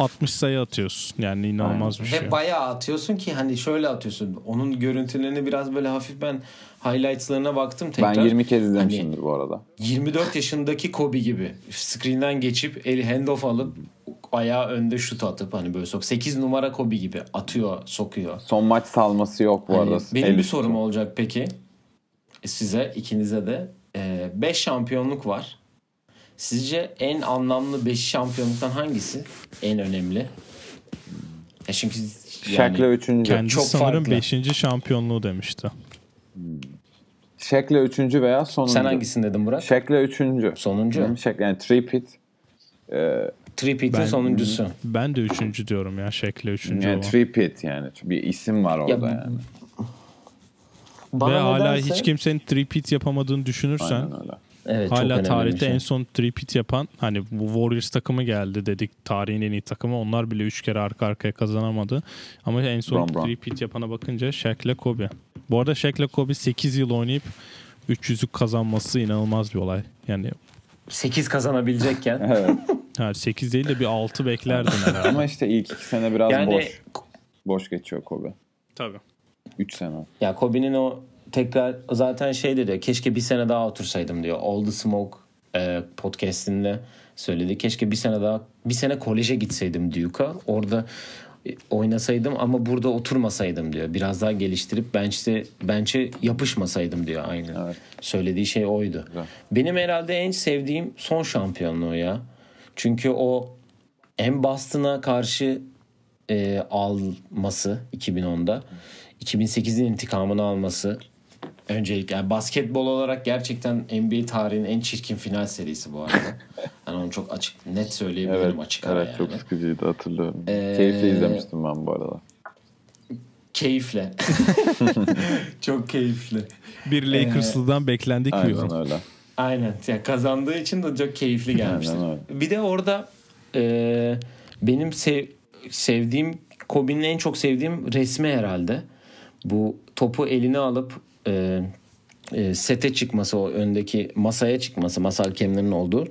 60 sayı atıyorsun. Yani inanılmaz bir şey. Hep bayağı atıyorsun ki hani şöyle atıyorsun. Onun görüntülerini biraz böyle hafif ben highlights'larına baktım tekrar. ben 20 kez Hani izlemişimdir bu arada. 24 yaşındaki Kobe gibi screen'den geçip eli handoff alıp ayağı önde şut atıp hani böyle sok 8 numara Kobe gibi atıyor, sokuyor. Son maç salması yok bu Hani arada. benim El bir sorum olacak peki. E, Size ikinize de 5 şampiyonluk var. Sizce en anlamlı 5 şampiyonluktan hangisi en önemli? E çünkü yani üçüncü. Kendisi Çok sanırım farklı. 5. şampiyonluğu demişti. Shaq'le üçüncü veya sonuncu. sen hangisini dedin Burak? Shaq'le üçüncü. Sonuncu. Hı, Shaq yani three-peat. Ee, Tripeat'in Ben- sonuncusu. Ben de 3. diyorum ya. Şekle 3. yani olan. three-peat yani. Bir isim var orada Ya, yani. Bana Ve hala nedense- hiç kimsenin three-peat yapamadığını düşünürsen Aynen öyle. Evet, çok hala tarihte şey. en son three-peat yapan hani bu Warriors takımı geldi dedik tarihin en iyi takımı. Onlar bile 3 kere arka arkaya kazanamadı. Ama en son three-peat yapana bakınca Shaq'le Kobe. Bu arada Shaq'le Kobe 8 yıl oynayıp 300'lük kazanması inanılmaz bir olay. Yani 8 kazanabilecekken. Evet. ha, 8 değil de bir 6 beklerdin herhalde. Ama işte ilk iki sene biraz yani boş. Boş geçiyor Kobe. Tabii. 3 sene. ya Kobe'nin o tekrar zaten şey diyor keşke bir sene daha otursaydım diyor. All the Smoke e, podcastinde söyledi. Keşke bir sene daha bir sene koleje gitseydim Duke'a. Orada oynasaydım ama burada oturmasaydım diyor. Biraz daha geliştirip bench'te bench'e yapışmasaydım diyor aynı. Evet. Söylediği şey oydu. Güzel. Benim herhalde en sevdiğim son şampiyonluğu ya. Çünkü o en Boston'a karşı e, alması 2010'da 2008'in intikamını alması öncelikle yani basketbol olarak gerçekten NBA tarihinin en çirkin final serisi bu arada. Yani onu çok açık net söyleyebilirim Evet, açık ara evet yani. çok sıkıcıydı hatırlıyorum. Ee, Keyifle izlemiştim ben bu arada. Keyifle. çok keyifli. Bir Lakers'lıdan beklendik bir Aynen yorum. öyle. Aynen. Ya kazandığı için de çok keyifli gelmişti. Bir de orada e, benim sev, sevdiğim Kobe'nin en çok sevdiğim resmi herhalde. Bu topu eline alıp e, e, sete çıkması o öndeki masaya çıkması masa hakemlerinin olduğu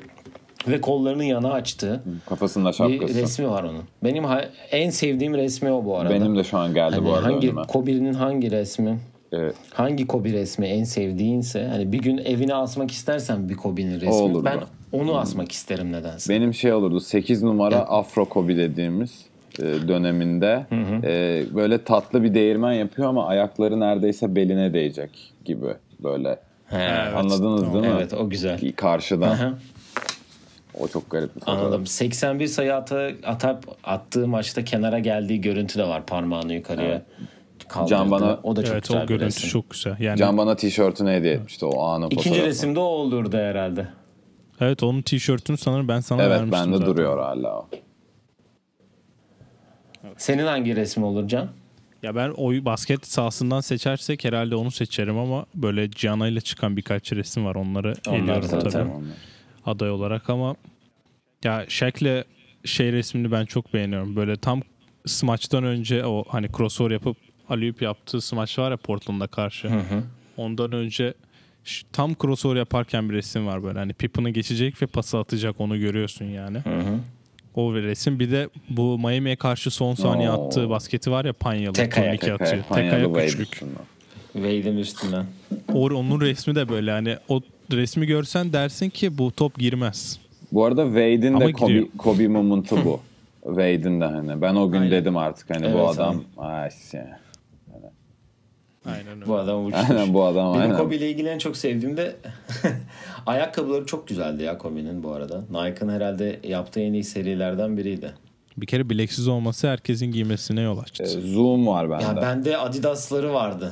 ve kollarını yana açtığı Kafasında bir şapkası. resmi var onun. Benim en sevdiğim resmi o bu arada. Benim de şu an geldi Hani bu arada hangi önüme. Kobe'nin hangi resmi? Evet. hangi Kobe resmi en sevdiğinse hani bir gün evine asmak istersen bir Kobe'nin resmi olurdu. ben onu asmak isterim nedense. Benim şey olurdu 8 numara Afro Kobe dediğimiz e, döneminde e, böyle tatlı bir değirmen yapıyor ama ayakları neredeyse beline değecek gibi böyle. He, Anladınız değil mi? Evet o güzel. Karşıdan. Aha, o çok garip bir fotoğraf. Anladım. 81 sayı ata, atar, attığı maçta kenara geldiği görüntü de var parmağını yukarıya kaldırdı. Can bana- o da çok Evet güzel o bir görüntü resim. çok güzel. Yani Can bana tişörtünü hediye etmişti o anın İkinci fotoğrafı. resimde o olurdu herhalde. evet onun tişörtünü sanırım ben sana Evet vermiştim bende zaten. duruyor hala o. Senin hangi resmi olur Can? Ya ben oy basket sahasından seçersek herhalde onu seçerim ama böyle Gianna ile çıkan birkaç resim var. Onları Onlar eliyorum zaten. tabii aday olarak ama ya Shaq'le şey resmini ben çok beğeniyorum. Böyle tam smaçtan önce o hani crossover yapıp alley-oop yaptığı smaç var ya Portland'a karşı. Ondan önce tam crossover yaparken bir resim var böyle. Hani Pippen'ı geçecek ve pası atacak onu görüyorsun yani. O bir resim. Bir de bu Miami'ye karşı son saniye Oo. attığı basketi var ya Panyalı. Tek ayak, Tek atıyor. ayak, Tek ayak üçlük. Wade'in üstünden. O, onun resmi de böyle hani o resmi görsen dersin ki bu top girmez. Bu arada Wade'in de Kobe, gidiyor. Kobe moment'ı bu. Wade'in de hani. Ben o gün Aynen. dedim artık hani bu Evet, adam ay şey. Aynen öyle. Bu adam uçmuş. Aynen bu adam Benim aynen. Kobe ile ilgili en çok sevdiğim de ayakkabıları çok güzeldi ya Kobe'nin bu arada. Nike'ın herhalde yaptığı en iyi serilerden biriydi. Bir kere bileksiz olması herkesin giymesine yol açtı. Ee, Zoom var bende. Ya bende Adidas'ları vardı.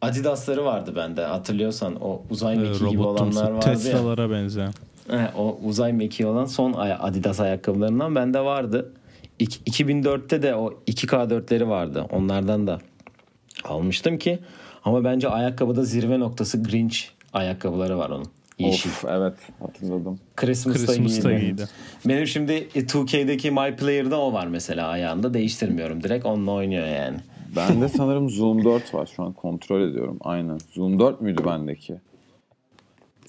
Adidas'ları vardı bende. Hatırlıyorsan o uzay Ee, mekiği gibi olanlar vardı ya. Tesla'lara benzeyen. He, o uzay mekiği olan son Adidas ayakkabılarından bende vardı. İk- 2004'te de o 2K4'leri vardı. Onlardan da almıştım ki ama bence ayakkabıda zirve noktası Grinch ayakkabıları var onun. Yeşil. Of evet hatırladım. Christmas'ta, Christmas'ta giydi. giydi. Benim şimdi 2K'deki My Player'da o var mesela ayağında. Değiştirmiyorum. Direkt onunla oynuyor yani. Bende sanırım Zoom 4 var şu an kontrol ediyorum. Aynen. Zoom 4 müydü bendeki?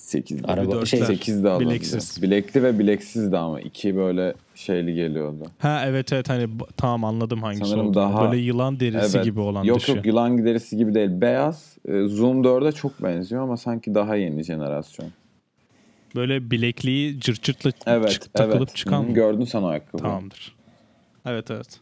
8. Araba- şey, 8 de. Bileksiz. Bilekli ve bileksiz de ama iki böyle şeyli geliyordu. Ha evet evet hani tamam anladım hangisi Sanırım olduğunu. daha- Böyle yılan derisi gibi olan yok dışı. yok yılan derisi gibi değil. Beyaz. Ee, Zoom 4'e çok benziyor ama sanki daha yeni jenerasyon. Böyle bilekliği cırt cırtla Evet, çık- takılıp evet. çıkan Hı? Gördün sen o ayakkabıyı. Tamamdır. Evet evet.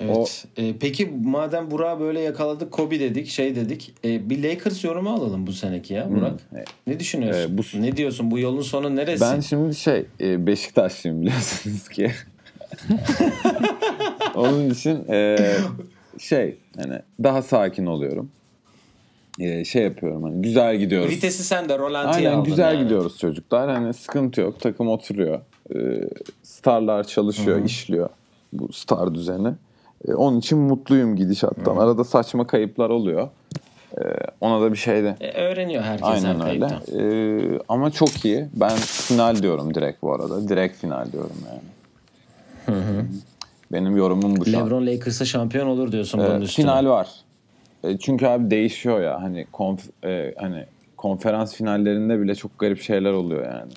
Evet. Ee, peki madem Burak'ı böyle yakaladık Kobe dedik şey dedik. Ee, bir Lakers yorumu alalım bu seneki ya Burak. E, Ne düşünüyorsun? Ee, bu- Ne diyorsun? Bu yolun sonu neresi? Ben şimdi şey e, Beşiktaşlıyım biliyorsunuz ki. Onun için e, şey hani daha sakin oluyorum. E, şey yapıyorum hani güzel gidiyoruz. Vitesi sen de rolantiye Aynen güzel yani. gidiyoruz çocuklar. Hani sıkıntı yok. Takım oturuyor. E, starlar çalışıyor, işliyor bu star düzeni. E, onun için mutluyum gidişattan. Arada saçma kayıplar oluyor. E, ona da bir şey de E, öğreniyor herkes Aynen her öyle. Ee, ama çok iyi. Ben final diyorum direkt bu arada. Direkt final diyorum yani. Benim yorumum bu. LeBron Lakers'a şampiyon olur diyorsun Ee, bunun üstüne. final var. E, çünkü abi değişiyor ya. Hani konf- e, hani konferans finallerinde bile çok garip şeyler oluyor yani.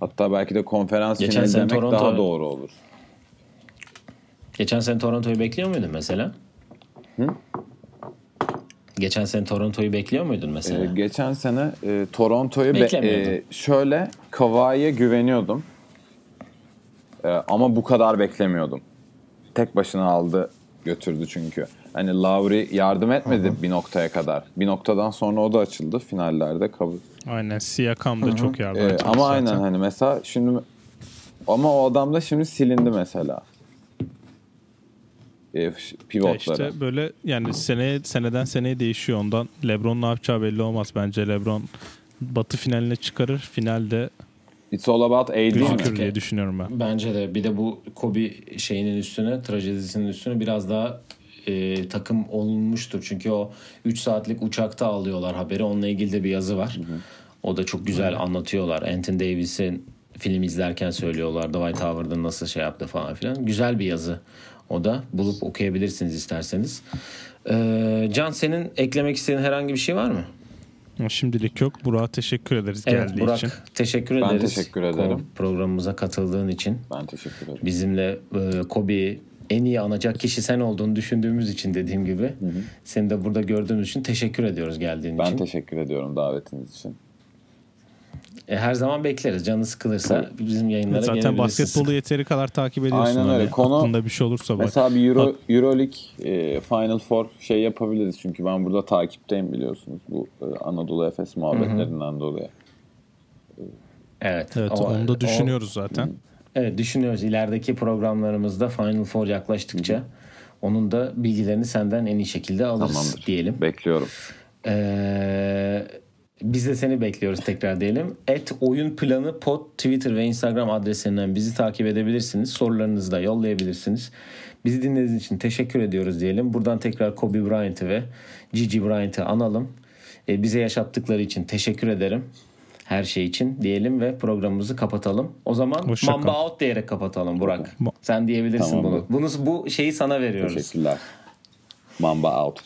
Hatta belki de konferans Geçen finali demek Toronto- daha doğru olur. Geçen sene Toronto'yu bekliyor muydun mesela? Geçen sene Toronto'yu bekliyor muydun mesela? Ee, geçen sene e, Toronto'yu be- Beklemiyordum. e, şöyle Kawhi'ye güveniyordum. E, ama bu kadar beklemiyordum. Tek başına aldı götürdü çünkü. Hani Lowry yardım etmedi bir noktaya kadar. Bir noktadan sonra o da açıldı finallerde. Kabul. Aynen Siakam da çok yardım E, etti ama zaten. aynen hani mesela şimdi ama o adam da şimdi silindi mesela. E, pivotları. İşte böyle yani sene seneden seneye değişiyor ondan. LeBron ne yapacağı belli olmaz bence. LeBron Batı finaline çıkarır. Finalde It's all about AD mi? diye düşünüyorum ben. Bence de bir de bu Kobe şeyinin üstüne trajedisinin üstüne biraz daha e, takım olmuştur. Çünkü o 3 saatlik uçakta alıyorlar haberi. Onunla ilgili de bir yazı var. O da çok güzel anlatıyorlar. Anthony Davis'in film izlerken söylüyorlar. Dwight Howard'ın nasıl şey yaptı falan filan. Güzel bir yazı. O da bulup okuyabilirsiniz isterseniz. Ee, Can senin eklemek istediğin herhangi bir şey var mı? Şimdilik yok. Burak'a teşekkür ederiz Evet geldiği Burak için. teşekkür Ben ederiz. teşekkür ederim. Programımıza katıldığın için. Ben teşekkür ederim. bizimle e, Kobe'yi en iyi anacak kişi sen olduğunu düşündüğümüz için dediğim gibi seni de burada gördüğümüz için teşekkür ediyoruz geldiğin Ben için. teşekkür ediyorum davetiniz için. E, her zaman bekleriz. Canı sıkılırsa bizim yayınlara Zaten gelebilirsin. basketbolu yeteri kadar takip ediyorsun. Aynen öyle. Hani Konu- Aklında bir şey olursa bak. Mesela bir Euro, Euroleague e, Final Four şey yapabiliriz. Çünkü ben burada takipteyim biliyorsunuz. Bu e, Anadolu Efes muhabbetlerinden dolayı. Evet. Evet o- onu o- da düşünüyoruz zaten. evet düşünüyoruz. İlerideki programlarımızda Final Four yaklaştıkça onun da bilgilerini senden en iyi şekilde alırız Tamamdır. diyelim. Bekliyorum. Ee, biz de seni bekliyoruz tekrar diyelim. Et oyun planı pod Twitter ve Instagram adreslerinden bizi takip edebilirsiniz. Sorularınızı da yollayabilirsiniz. Bizi dinlediğiniz için teşekkür ediyoruz diyelim. Buradan tekrar Kobe Bryant'ı ve Gigi Bryant'ı analım. Ee, bize yaşattıkları için teşekkür ederim. Her şey için diyelim ve programımızı kapatalım. O zaman Hoşça Mamba kal. Out diyerek kapatalım Burak. Ma- Sen diyebilirsin Tamam. bunu. Bunu bu şeyi sana veriyoruz. Teşekkürler. Mamba out.